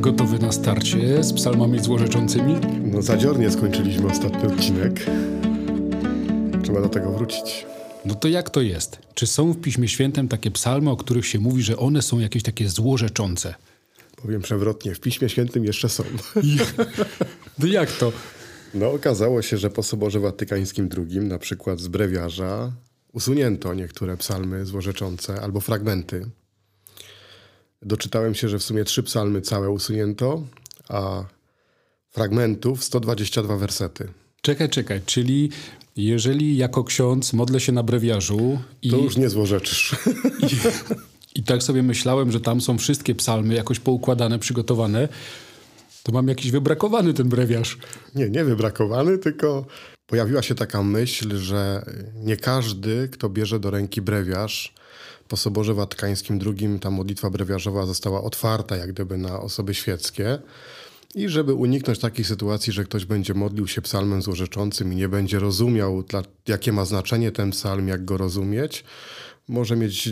Gotowy na starcie z psalmami złorzeczącymi? No zadziornie skończyliśmy ostatni odcinek. Trzeba do tego wrócić. No to jak to jest? Czy są w Piśmie Świętym takie psalmy, o których się mówi, że one są jakieś takie złorzeczące? Powiem przewrotnie, w Piśmie Świętym jeszcze są. No jak to? No okazało się, że po Soborze Watykańskim II, na przykład z brewiarza, usunięto niektóre psalmy złorzeczące albo fragmenty. Doczytałem się, że w sumie trzy psalmy całe usunięto, a fragmentów 122 wersety. Czekaj, czekaj, czyli jeżeli jako ksiądz modlę się na brewiarzu i, To już nie złorzeczysz. i, i tak sobie myślałem, że tam są wszystkie psalmy jakoś poukładane, przygotowane, to mam jakiś wybrakowany ten brewiarz. Nie, nie wybrakowany, tylko pojawiła się taka myśl, że nie każdy, kto bierze do ręki brewiarz, po Soborze Watykańskim II ta modlitwa brewiarzowa została otwarta jak gdyby na osoby świeckie. I żeby uniknąć takiej sytuacji, że ktoś będzie modlił się psalmem złorzeczącym i nie będzie rozumiał, dla, jakie ma znaczenie ten psalm, jak go rozumieć, może mieć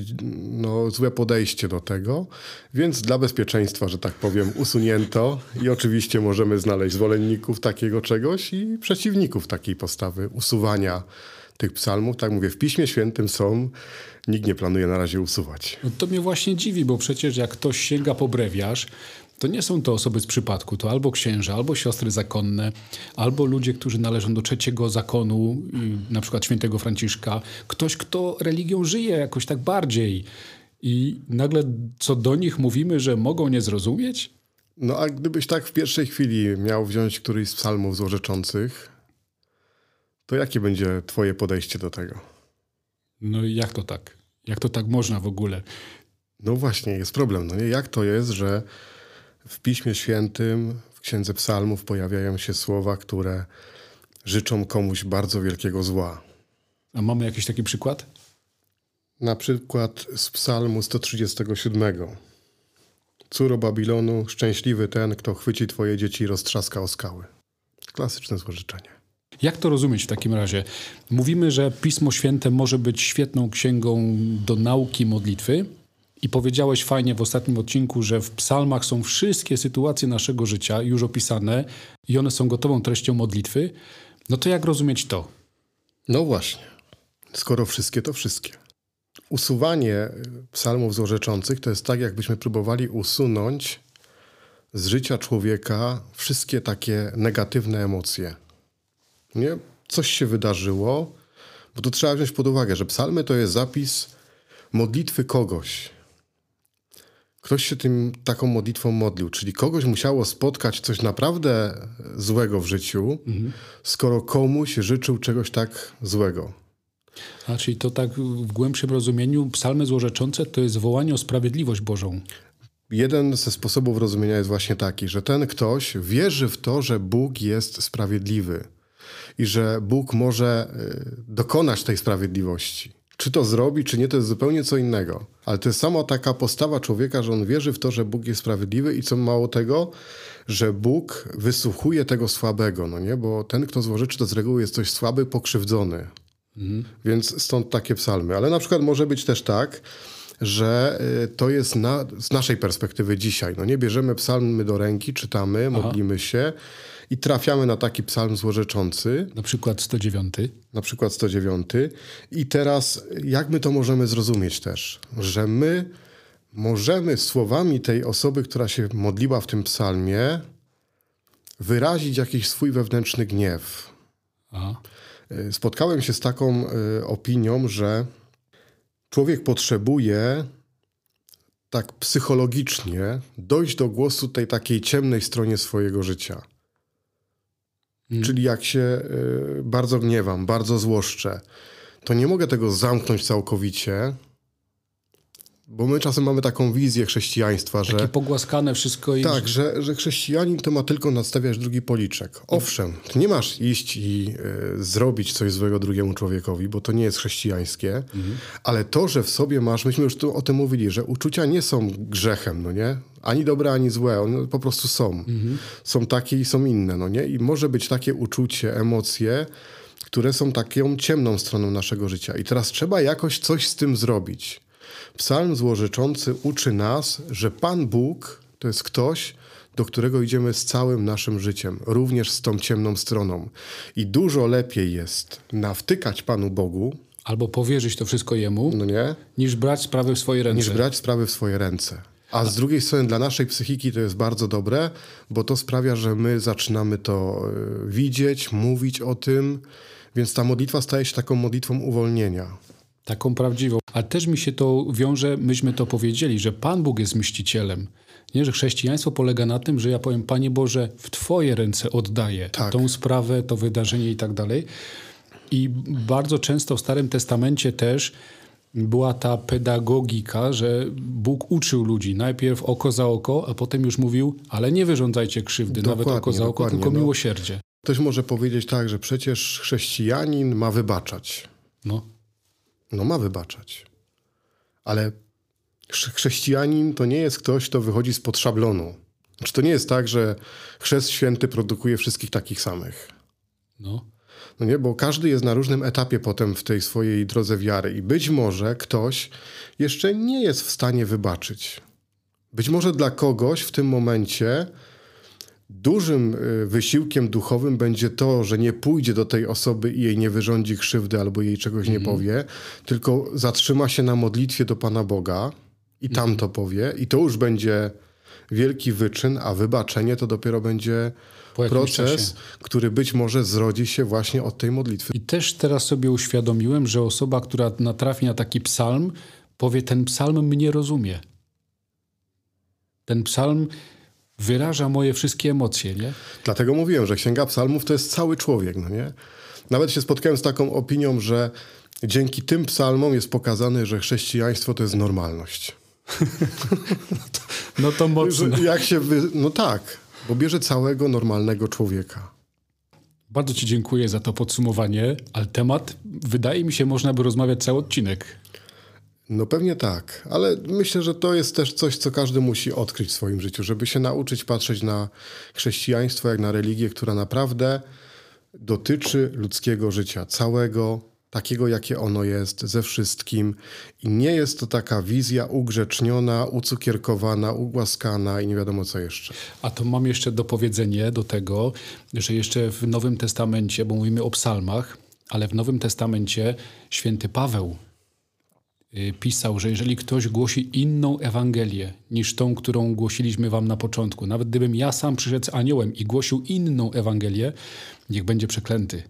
no, złe podejście do tego. Więc dla bezpieczeństwa, że tak powiem, usunięto i oczywiście możemy znaleźć zwolenników takiego czegoś i przeciwników takiej postawy usuwania tych psalmów. Tak mówię, w Piśmie Świętym są, nikt nie planuje na razie usuwać. No to mnie właśnie dziwi, bo przecież jak ktoś sięga po brewiarz, to nie są to osoby z przypadku, to albo księża, albo siostry zakonne, albo ludzie, którzy należą do trzeciego zakonu, y, na przykład świętego Franciszka. Ktoś, kto religią żyje jakoś tak bardziej. I nagle co do nich mówimy, że mogą nie zrozumieć? No a gdybyś tak w pierwszej chwili miał wziąć któryś z psalmów złorzeczących, to jakie będzie twoje podejście do tego? No i jak to tak? Jak to tak można w ogóle? No właśnie, jest problem. No nie? Jak to jest, że w Piśmie Świętym, w Księdze Psalmów pojawiają się słowa, które życzą komuś bardzo wielkiego zła? A mamy jakiś taki przykład? Na przykład z Psalmu 137. Córo Babilonu, szczęśliwy ten, kto chwyci twoje dzieci i roztrzaska o skały. Klasyczne złożyczenie. Jak to rozumieć w takim razie? Mówimy, że Pismo Święte może być świetną księgą do nauki modlitwy. I powiedziałeś fajnie w ostatnim odcinku, że w psalmach są wszystkie sytuacje naszego życia już opisane i one są gotową treścią modlitwy. No to jak rozumieć to? No właśnie. Skoro wszystkie, to wszystkie. Usuwanie psalmów złorzeczących to jest tak, jakbyśmy próbowali usunąć z życia człowieka wszystkie takie negatywne emocje. Nie? Coś się wydarzyło, bo tu trzeba wziąć pod uwagę, że psalmy to jest zapis modlitwy kogoś. Ktoś się tym taką modlitwą modlił, czyli kogoś musiało spotkać coś naprawdę złego w życiu, mhm. skoro komuś życzył czegoś tak złego. A czyli to tak w głębszym rozumieniu psalmy złorzeczące to jest wołanie o sprawiedliwość Bożą. Jeden ze sposobów rozumienia jest właśnie taki, że ten ktoś wierzy w to, że Bóg jest sprawiedliwy i że Bóg może y, dokonać tej sprawiedliwości. Czy to zrobi, czy nie, to jest zupełnie co innego. Ale to jest sama taka postawa człowieka, że on wierzy w to, że Bóg jest sprawiedliwy i co mało tego, że Bóg wysłuchuje tego słabego, no nie? Bo ten, kto złożyczy, to z reguły jest coś słaby, pokrzywdzony. Mhm. Więc stąd takie psalmy. Ale na przykład może być też tak, że y, to jest na, z naszej perspektywy dzisiaj. No nie bierzemy psalmy do ręki, czytamy, Aha. modlimy się i trafiamy na taki psalm złorzeczący. Na przykład 109. Na przykład 109. I teraz jak my to możemy zrozumieć też? Że my możemy słowami tej osoby, która się modliła w tym psalmie, wyrazić jakiś swój wewnętrzny gniew. Aha. Y, spotkałem się z taką y, opinią, że człowiek potrzebuje tak psychologicznie dojść do głosu tej takiej ciemnej stronie swojego życia. Hmm. Czyli jak się y, bardzo gniewam, bardzo złoszczę, to nie mogę tego zamknąć całkowicie, bo my czasem mamy taką wizję chrześcijaństwa, Takie że... pogłaskane wszystko i... Tak, że, że chrześcijanin to ma tylko nadstawiać drugi policzek. Owszem, ty nie masz iść i y, zrobić coś złego drugiemu człowiekowi, bo to nie jest chrześcijańskie, mhm. ale to, że w sobie masz, myśmy już tu o tym mówili, że uczucia nie są grzechem, no nie? Ani dobre, ani złe, one po prostu są. Mhm. Są takie i są inne, no nie? I może być takie uczucie, emocje, które są taką ciemną stroną naszego życia. I teraz trzeba jakoś coś z tym zrobić. Psalm złorzeczący uczy nas, że Pan Bóg to jest ktoś, do którego idziemy z całym naszym życiem, również z tą ciemną stroną. I dużo lepiej jest nawtykać Panu Bogu, Albo powierzyć to wszystko Jemu, no nie, niż brać sprawy w swoje ręce. niż brać sprawy w swoje ręce. A z drugiej strony dla naszej psychiki to jest bardzo dobre, bo to sprawia, że my zaczynamy to y, widzieć, mówić o tym, więc ta modlitwa staje się taką modlitwą uwolnienia. Taką prawdziwą. A też mi się to wiąże, myśmy to powiedzieli, że Pan Bóg jest mścicielem. Nie, że chrześcijaństwo polega na tym, że ja powiem, Panie Boże, w Twoje ręce oddaję Tak. tą sprawę, to wydarzenie i tak dalej. I bardzo często w Starym Testamencie też była ta pedagogika, że Bóg uczył ludzi najpierw oko za oko, a potem już mówił, ale nie wyrządzajcie krzywdy, nawet Dokładnie, oko za oko, tylko no. miłosierdzie. Ktoś może powiedzieć tak, że przecież chrześcijanin ma wybaczać. No. No ma wybaczać. Ale chrze- chrześcijanin to nie jest ktoś, kto wychodzi spod szablonu. Znaczy to nie jest tak, że chrzest święty produkuje wszystkich takich samych. No. No nie, bo każdy jest na różnym etapie potem w tej swojej drodze wiary i być może ktoś jeszcze nie jest w stanie wybaczyć. Być może dla kogoś w tym momencie dużym y, wysiłkiem duchowym będzie to, że nie pójdzie do tej osoby i jej nie wyrządzi krzywdy albo jej czegoś nie powie, tylko zatrzyma się na modlitwie do Pana Boga i tam to powie i to już będzie wielki wyczyn, a wybaczenie to dopiero będzie proces, czasie. który być może zrodzi się właśnie od tej modlitwy. I też teraz sobie uświadomiłem, że osoba, która natrafi na taki psalm, powie: Ten psalm mnie rozumie. Ten psalm wyraża moje wszystkie emocje, nie? Dlatego mówiłem, że Księga Psalmów to jest cały człowiek, no nie? Nawet się spotkałem z taką opinią, że dzięki tym psalmom jest pokazane, że chrześcijaństwo to jest normalność. No to mocno. Jak się wy... No tak, bo bierze całego normalnego człowieka. Bardzo Ci dziękuję za to podsumowanie, ale temat, wydaje mi się, można by rozmawiać cały odcinek. No pewnie tak, ale myślę, że to jest też coś, co każdy musi odkryć w swoim życiu, żeby się nauczyć patrzeć na chrześcijaństwo jak na religię, która naprawdę dotyczy ludzkiego życia całego, takiego jakie ono jest, ze wszystkim. I nie jest to taka wizja ugrzeczniona, ucukierkowana, ugłaskana i nie wiadomo co jeszcze. A to mam jeszcze dopowiedzenie do tego, że jeszcze w Nowym Testamencie, bo mówimy o psalmach, ale w Nowym Testamencie święty Paweł pisał, że jeżeli ktoś głosi inną Ewangelię niż tą, którą głosiliśmy wam na początku, nawet gdybym ja sam przyszedł z aniołem i głosił inną Ewangelię, niech będzie przeklęty.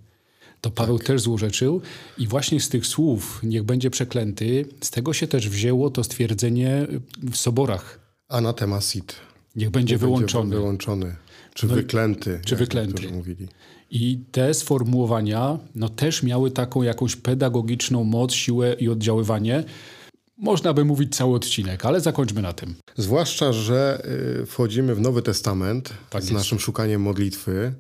To Paweł też złorzeczył i właśnie z tych słów niech będzie przeklęty, z tego się też wzięło to stwierdzenie w soborach. Anatema sit. Niech będzie wyłączony. Będzie wyłączony. Czy wyklęty. czy wyklęty. mówili. I te sformułowania no, też miały taką jakąś pedagogiczną moc, siłę i oddziaływanie. Można by mówić cały odcinek, ale zakończmy na tym. Zwłaszcza, że y, wchodzimy w Nowy Testament Tak z jest. naszym szukaniem modlitwy,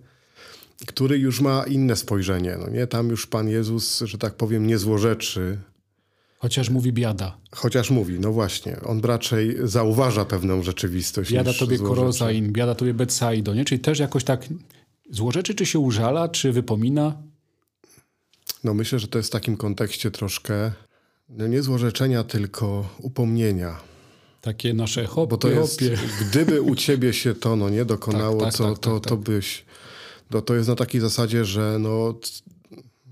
który już ma inne spojrzenie. No nie? Tam już Pan Jezus, że tak powiem, nie złorzeczy, Chociaż mówi biada. chociaż mówi, no właśnie, on raczej zauważa pewną rzeczywistość. Biada tobie. Korozain, biada tobie Betsaido, nie? Czyli też jakoś tak złorzeczy, czy się użala, czy wypomina? No myślę, że to jest w takim kontekście troszkę no nie złorzeczenia, tylko upomnienia. Takie nasze hopie, Bo to jest, hopie. gdyby u ciebie się to no, nie dokonało, Tak, tak, co, tak, to, tak, to tak. byś. No, to jest na takiej zasadzie, że no,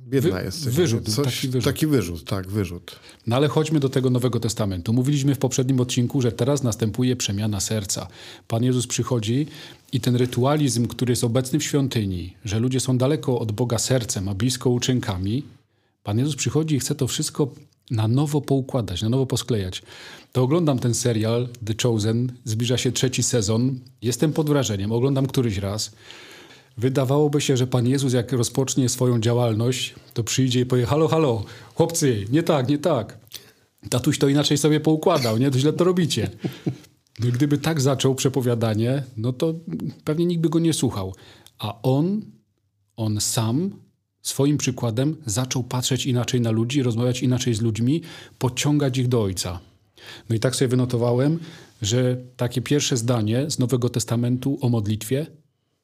biedna Wy- jesteś. wyrzut? Coś, taki wyrzut. Taki wyrzut, tak, wyrzut. No ale chodźmy do tego Nowego Testamentu. Mówiliśmy w poprzednim odcinku, że teraz następuje przemiana serca. Pan Jezus przychodzi i ten rytualizm, który jest obecny w świątyni, że ludzie są daleko od Boga sercem, a blisko uczynkami, Pan Jezus przychodzi i chce to wszystko na nowo poukładać, na nowo posklejać. To oglądam ten serial The Chosen, zbliża się trzeci sezon, jestem pod wrażeniem, oglądam któryś raz. Wydawałoby się, że Pan Jezus, jak rozpocznie swoją działalność, to przyjdzie i powie: Halo, halo, chłopcy, nie tak, nie tak. Tatuś to inaczej sobie poukładał, nie? To źle to robicie. No, gdyby tak zaczął przepowiadanie, no to pewnie nikt by go nie słuchał. A on, on sam swoim przykładem zaczął patrzeć inaczej na ludzi, rozmawiać inaczej z ludźmi, pociągać ich do Ojca. No i tak sobie wynotowałem, że takie pierwsze zdanie z Nowego Testamentu o modlitwie,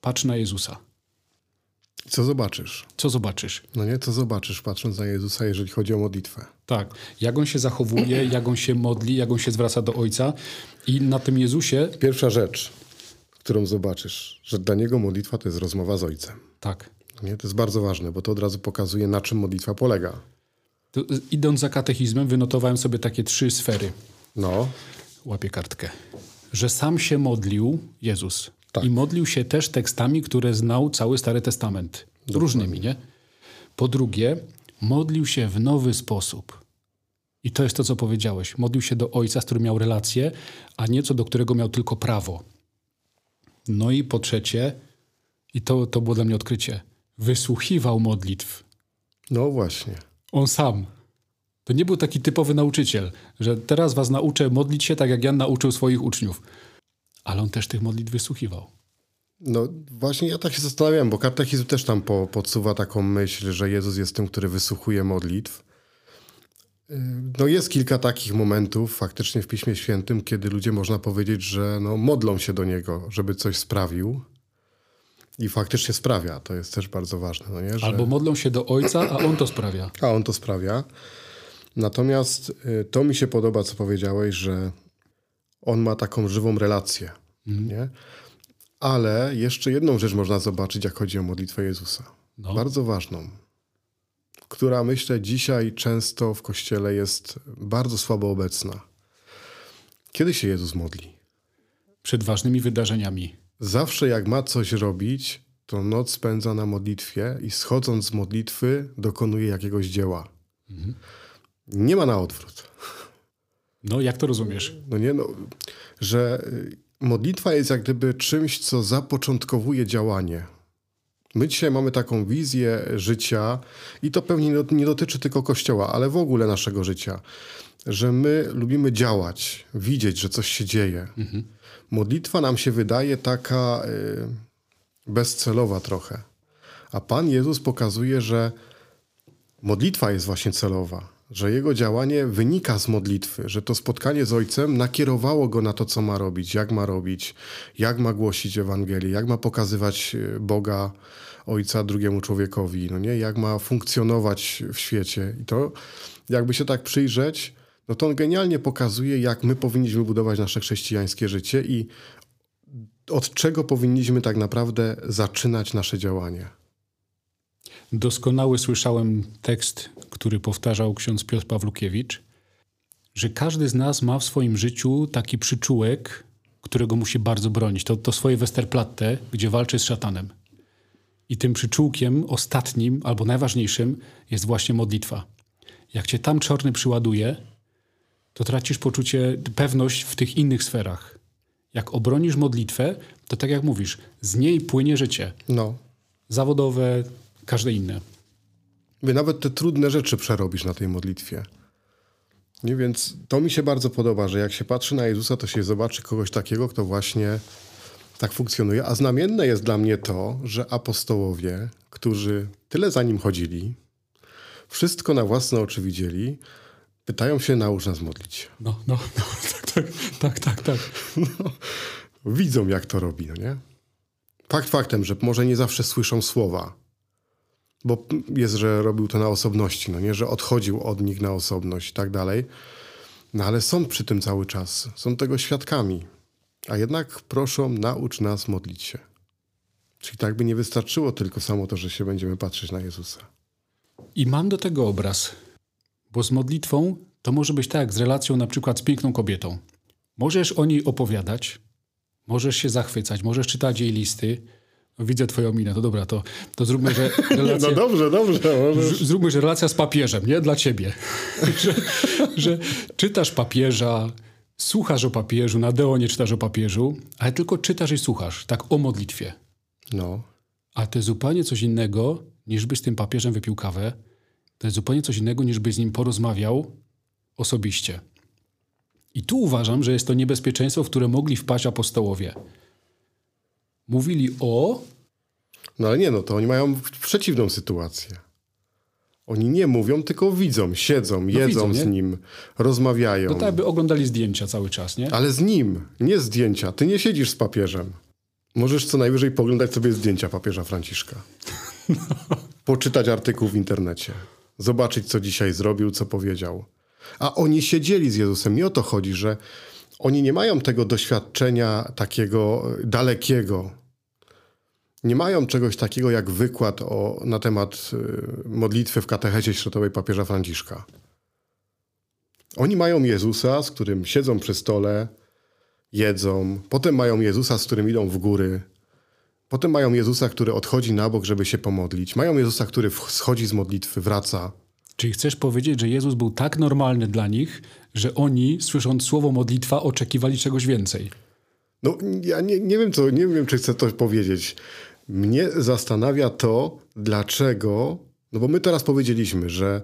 patrz na Jezusa. Co zobaczysz? Co zobaczysz? No nie, co zobaczysz patrząc na Jezusa, jeżeli chodzi o modlitwę? Tak, jak on się zachowuje, jak on się modli, jak on się zwraca do Ojca. I na tym Jezusie Pierwsza rzecz. którą zobaczysz, że dla niego modlitwa to jest rozmowa z ojcem. Tak. Nie? To jest bardzo ważne, bo to od razu pokazuje, na czym modlitwa polega. To, y, idąc za katechizmem, wynotowałem sobie takie trzy sfery. No, Łapię kartkę. Że sam się modlił Jezus. Tak. I modlił się też tekstami, które znał cały Stary Testament. Różnymi, nie? Po drugie, modlił się w nowy sposób. I to jest to, co powiedziałeś. Modlił się do Ojca, z którym miał relację, a nie co do którego miał tylko prawo. No i po trzecie, i to, to było dla mnie odkrycie, wysłuchiwał modlitw. no właśnie. On sam. To nie był taki typowy nauczyciel, że teraz was nauczę modlić się tak, jak Jan nauczył swoich uczniów. Ale on też tych modlitw wysłuchiwał. No właśnie ja tak się zastanawiałem, bo katechizm też tam po, podsuwa taką myśl, że Jezus jest tym, który wysłuchuje modlitw. Yy, No jest kilka takich momentów faktycznie w Piśmie Świętym, kiedy ludzie można powiedzieć, że no, modlą się do Niego, żeby coś sprawił. I faktycznie sprawia. To jest też bardzo ważne. No nie? Że... Albo modlą się do Ojca, a On to sprawia. A on to sprawia. Natomiast y, to mi się podoba, co powiedziałeś, że on ma taką żywą relację. Nie? Ale jeszcze jedną rzecz można zobaczyć, jak chodzi o modlitwę Jezusa. No. Bardzo ważną, która myślę dzisiaj często w kościele jest bardzo słabo obecna. Kiedy się Jezus modli? Przed ważnymi wydarzeniami. Zawsze jak ma coś robić, to noc spędza na modlitwie i schodząc z modlitwy dokonuje jakiegoś dzieła. Nie ma na odwrót. No, jak to rozumiesz? No nie, no, że y, modlitwa jest jak gdyby czymś, co zapoczątkowuje działanie. My dzisiaj mamy taką wizję życia i to pewnie nie dot- nie dotyczy tylko Kościoła, ale w ogóle naszego życia, że my lubimy działać, widzieć, że coś się dzieje. Modlitwa nam się wydaje taka y, bezcelowa trochę. A Pan Jezus pokazuje, że modlitwa jest właśnie celowa, że jego działanie wynika z modlitwy, że to spotkanie z Ojcem nakierowało go na to, co ma robić, jak ma robić, jak ma głosić Ewangelię, jak ma pokazywać e, Boga, Ojca drugiemu człowiekowi, no nie? jak ma funkcjonować w świecie. I to, jakby się tak przyjrzeć, no to on genialnie pokazuje, jak my powinniśmy budować nasze chrześcijańskie życie i od czego powinniśmy tak naprawdę zaczynać nasze działanie. Doskonały słyszałem tekst, który powtarzał ksiądz Piotr Pawlukiewicz, że każdy z nas ma w swoim życiu taki przyczółek, którego musi bardzo bronić. To, to swoje Westerplatte, gdzie walczy z szatanem. I tym przyczółkiem ostatnim, albo najważniejszym, jest właśnie modlitwa. Jak cię tam czarny przyładuje, to tracisz poczucie, pewność w tych innych sferach. Jak obronisz modlitwę, to tak jak mówisz, z niej płynie życie. No, Zawodowe, każde inne. Wy nawet te trudne rzeczy przerobisz na tej modlitwie. Nie, więc to mi się bardzo podoba, że jak się patrzy na Jezusa, to się zobaczy kogoś takiego, kto właśnie tak funkcjonuje. A znamienne jest dla mnie to, że apostołowie, którzy tyle za nim chodzili, wszystko na własne oczy widzieli, pytają się, naucz nas modlić. No, no, no tak, tak, tak, tak, tak. Widzą, jak to robi, no nie? Fakt faktem, że może nie zawsze słyszą słowa, bo jest, że robił to na osobności, no nie, że odchodził od nich na osobność i tak dalej. No ale są przy tym cały czas, są tego świadkami. A jednak proszą, naucz nas modlić się. Czyli tak by nie wystarczyło tylko samo to, że się będziemy patrzeć na Jezusa. I mam do tego obraz, bo z modlitwą to może być tak z relacją na przykład z piękną kobietą. Możesz o niej opowiadać, możesz się zachwycać, możesz czytać jej listy. Widzę twoją minę, to dobra, to, to zróbmy, że relacja... No dobrze, dobrze. Możesz. Zróbmy, że relacja z papieżem, nie? Dla ciebie. że, że czytasz papieża, słuchasz o papieżu, na Deo nie czytasz o papieżu, ale tylko czytasz i słuchasz, tak o modlitwie. No, A to jest zupełnie coś innego, niż byś z tym papieżem wypił kawę. To jest zupełnie coś innego, niż byś z nim porozmawiał osobiście. I tu uważam, że jest to niebezpieczeństwo, w które mogli wpaść apostołowie. Mówili o, no ale nie, no to oni mają przeciwną sytuację. Oni nie mówią, tylko widzą, siedzą, jedzą widzą, z nim, rozmawiają. no tak jakby oglądali zdjęcia cały czas, nie? Ale z nim, nie zdjęcia. Ty nie siedzisz z papieżem. Możesz co najwyżej poglądać sobie zdjęcia papieża Franciszka. Poczytać artykuł w internecie. Zobaczyć, co dzisiaj zrobił, co powiedział. A oni siedzieli z Jezusem. I o to chodzi, że oni nie mają tego doświadczenia takiego dalekiego. Nie mają czegoś takiego jak wykład o, na temat y, modlitwy w katechezie środowej papieża Franciszka. Oni mają Jezusa, z którym siedzą przy stole, jedzą, potem mają Jezusa, z którym idą w góry, potem mają Jezusa, który odchodzi na bok, żeby się pomodlić, mają Jezusa, który schodzi z modlitwy, wraca. Czyli chcesz powiedzieć, że Jezus był tak normalny dla nich, że oni, słysząc słowo modlitwa, oczekiwali czegoś więcej? No, ja nie, nie, wiem, co, nie wiem, czy chcę to powiedzieć. Mnie zastanawia to, dlaczego. No bo my teraz powiedzieliśmy, że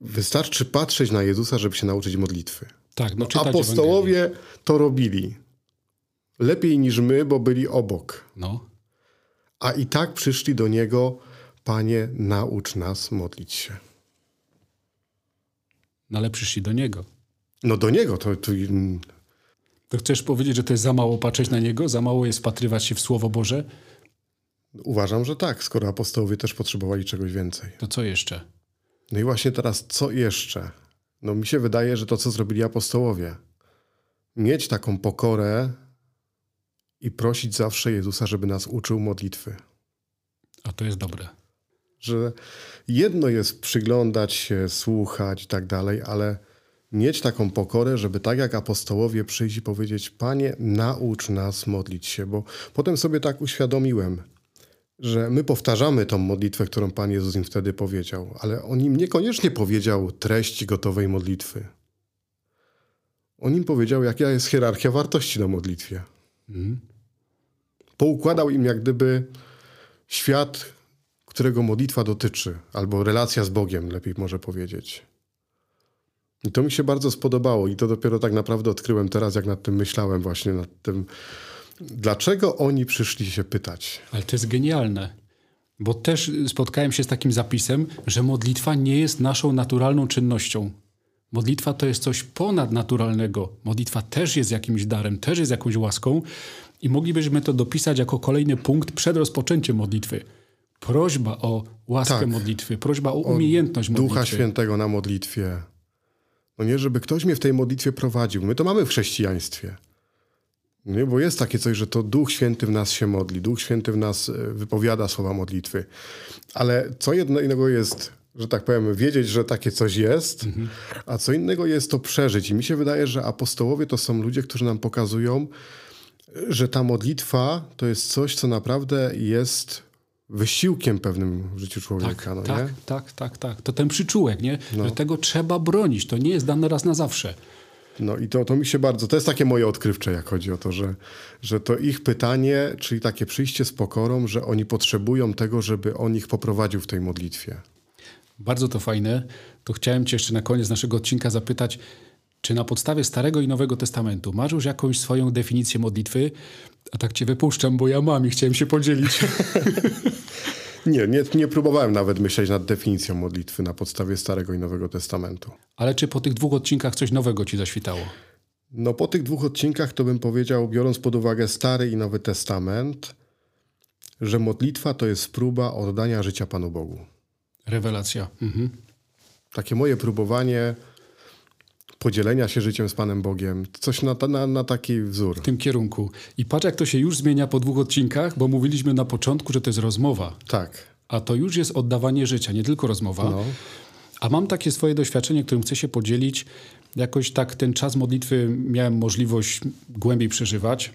wystarczy patrzeć na Jezusa, żeby się nauczyć modlitwy. Tak, no, no Apostołowie Ewangelię. to robili. Lepiej niż my, bo byli obok. No. A i tak przyszli do Niego, Panie, naucz nas modlić się. No ale przyszli do Niego. No do Niego, to, to... To chcesz powiedzieć, że to jest za mało patrzeć na Niego? Za mało jest wpatrywać się w Słowo Boże? Uważam, że tak, skoro apostołowie też potrzebowali czegoś więcej. To co jeszcze? No i właśnie teraz, co jeszcze? No mi się wydaje, że to, co zrobili apostołowie, mieć taką pokorę i prosić zawsze Jezusa, żeby nas uczył modlitwy. A to jest dobre. Że jedno jest przyglądać się, słuchać i tak dalej, ale mieć taką pokorę, żeby tak jak apostołowie przyjść i powiedzieć: Panie, naucz nas modlić się, bo potem sobie tak uświadomiłem, że my powtarzamy tą modlitwę, którą Pan Jezus im wtedy powiedział, ale on im niekoniecznie powiedział treść gotowej modlitwy. On im powiedział, jaka jest hierarchia wartości na modlitwie. Mhm. Poukładał im jak gdyby świat, którego modlitwa dotyczy, albo relacja z Bogiem, lepiej może powiedzieć. I to mi się bardzo spodobało i to dopiero tak naprawdę odkryłem teraz, jak nad tym myślałem właśnie, nad tym, Dlaczego oni przyszli się pytać? Ale to jest genialne. Bo też spotkałem się z takim zapisem, że modlitwa nie jest naszą naturalną czynnością. Modlitwa to jest coś ponadnaturalnego. Modlitwa też jest jakimś darem, też jest jakąś łaską i moglibyśmy to dopisać jako kolejny punkt przed rozpoczęciem modlitwy. Prośba o łaskę tak. modlitwy, prośba o, o umiejętność modlitwy. Ducha Świętego na modlitwie. No nie, żeby ktoś mnie w tej modlitwie prowadził. My to mamy w chrześcijaństwie. Nie? Bo jest takie coś, że to Duch Święty w nas się modli, Duch Święty w nas e, wypowiada słowa modlitwy. Ale co jedno innego jest, że tak powiem, wiedzieć, że takie coś jest, mhm. a co innego jest to przeżyć. I mi się wydaje, że apostołowie to są ludzie, którzy nam pokazują, że ta modlitwa to jest coś, co naprawdę jest wysiłkiem pewnym w życiu człowieka. Tak, no, tak, tak, tak, tak. To ten przyczółek, nie? No. Że tego trzeba bronić. To nie jest dane raz na zawsze. No i to, to mi się bardzo, to jest takie moje odkrywcze, jak chodzi o to, że, że to ich pytanie, czyli takie przyjście z pokorą, że oni potrzebują tego, żeby on ich poprowadził w tej modlitwie. Bardzo to fajne. To chciałem cię jeszcze na koniec naszego odcinka zapytać, czy na podstawie Starego i Nowego Testamentu masz już jakąś swoją definicję modlitwy? A tak cię wypuszczam, bo ja mam i chciałem się podzielić. Nie, nie, nie próbowałem nawet myśleć nad definicją modlitwy na podstawie Starego i Nowego Testamentu. Ale czy po tych dwóch odcinkach coś nowego ci zaświtało? No po tych dwóch odcinkach to bym powiedział, biorąc pod uwagę Stary i Nowy Testament, że modlitwa to jest próba oddania życia Panu Bogu. Rewelacja. Mhm. Takie moje próbowanie podzielenia się życiem z Panem Bogiem. Coś na, na, na taki wzór. W tym kierunku. I patrz, jak to się już zmienia po dwóch odcinkach, bo mówiliśmy na początku, że to jest rozmowa. Tak. A to już jest oddawanie życia, nie tylko rozmowa. No. A mam takie swoje doświadczenie, którym chcę się podzielić. Jakoś tak ten czas modlitwy miałem możliwość głębiej przeżywać.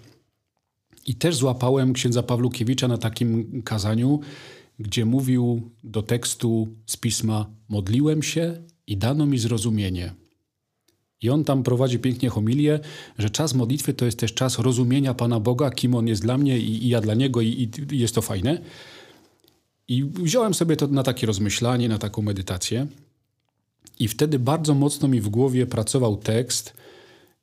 I też złapałem księdza Pawlukiewicza na takim kazaniu, gdzie mówił do tekstu z pisma: Modliłem się i dano mi zrozumienie. I on tam prowadzi pięknie homilię, że czas modlitwy to jest też czas rozumienia Pana Boga, kim On jest dla mnie i, i ja dla Niego i, i jest to fajne. I wziąłem sobie to na takie rozmyślanie, na taką medytację. I wtedy bardzo mocno mi w głowie pracował tekst,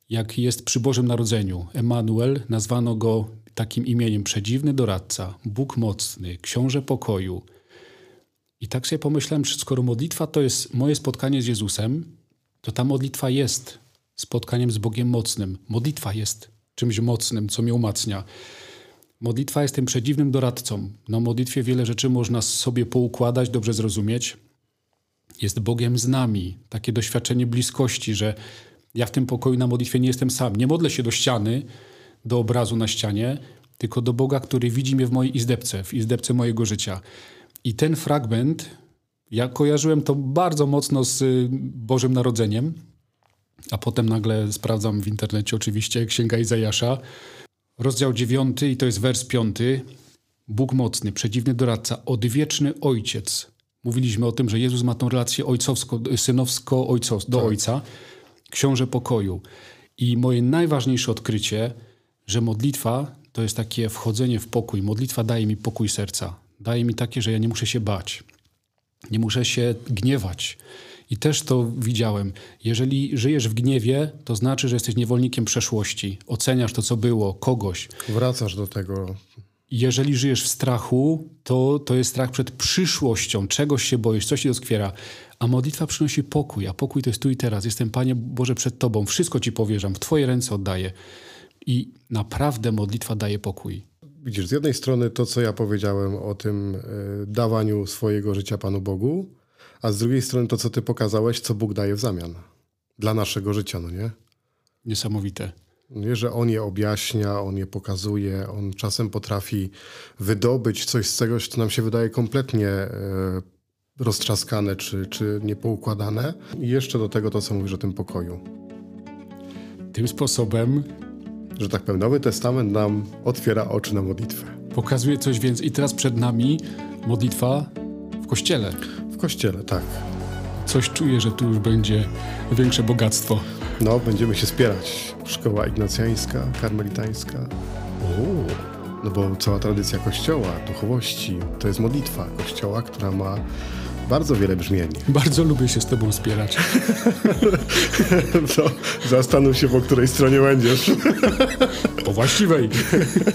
jak jest przy Bożym Narodzeniu. Emanuel, nazwano go takim imieniem przedziwny doradca, Bóg mocny, książę pokoju. I tak sobie pomyślałem, że skoro modlitwa to jest moje spotkanie z Jezusem, to ta modlitwa jest spotkaniem z Bogiem mocnym. Modlitwa jest czymś mocnym, co mnie umacnia. Modlitwa jest tym przedziwnym doradcą. Na modlitwie wiele rzeczy można sobie poukładać, dobrze zrozumieć. Jest Bogiem z nami. Takie doświadczenie bliskości, że Ja w tym pokoju na modlitwie nie jestem sam. Nie modlę się do ściany, do obrazu na ścianie, tylko do Boga, który widzi mnie w mojej izdebce, w izdebce mojego życia. I ten fragment, ja kojarzyłem to bardzo mocno z y, Bożym Narodzeniem, a potem nagle sprawdzam w internecie oczywiście Księga Izajasza, rozdział 9 i to jest wers 5. Bóg mocny, przedziwny doradca, odwieczny ojciec. Mówiliśmy o tym, że Jezus ma tą relację ojcowsko, synowsko ojcos, do tak. ojca, książę pokoju. I moje najważniejsze odkrycie, że modlitwa to jest takie wchodzenie w pokój. Modlitwa daje mi pokój serca. Daje mi takie, że ja nie muszę się bać. Nie muszę się gniewać. I też to widziałem. Jeżeli żyjesz w gniewie, to znaczy, że jesteś niewolnikiem przeszłości. Oceniasz to, co było, kogoś. Wracasz do tego. Jeżeli żyjesz w strachu, to, to jest strach przed przyszłością. Czegoś się boisz, coś się doskwiera. A modlitwa przynosi pokój, a pokój to jest tu i teraz. Jestem, Panie Boże, przed Tobą. Wszystko Ci powierzam, w Twoje ręce oddaję. I naprawdę modlitwa daje pokój. Widzisz, z jednej strony to, co ja powiedziałem o tym y, dawaniu swojego życia Panu Bogu, a z drugiej strony to, co ty pokazałeś, co Bóg daje w zamian dla naszego życia, no nie? Niesamowite. Nie, że On je objaśnia, On je pokazuje, On czasem potrafi wydobyć coś z czegoś, co nam się wydaje kompletnie e, roztrzaskane czy, czy niepoukładane. I jeszcze do tego to, co mówisz o tym pokoju. Tym sposobem że tak powiem, Nowy Testament nam otwiera oczy na modlitwę. Pokazuje coś więcej. I teraz przed nami modlitwa w kościele. W kościele, tak. Coś czuję, że tu już będzie większe bogactwo. No, będziemy się spierać. Szkoła ignacjańska, karmelitańska. O. No bo cała tradycja kościoła, duchowości, to jest modlitwa kościoła, która ma bardzo wiele brzmień. Bardzo lubię się z tobą spierać. to zastanów się, po której stronie będziesz. po właściwej.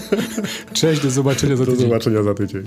Cześć, do zobaczenia za tydzień. Do zobaczenia za tydzień.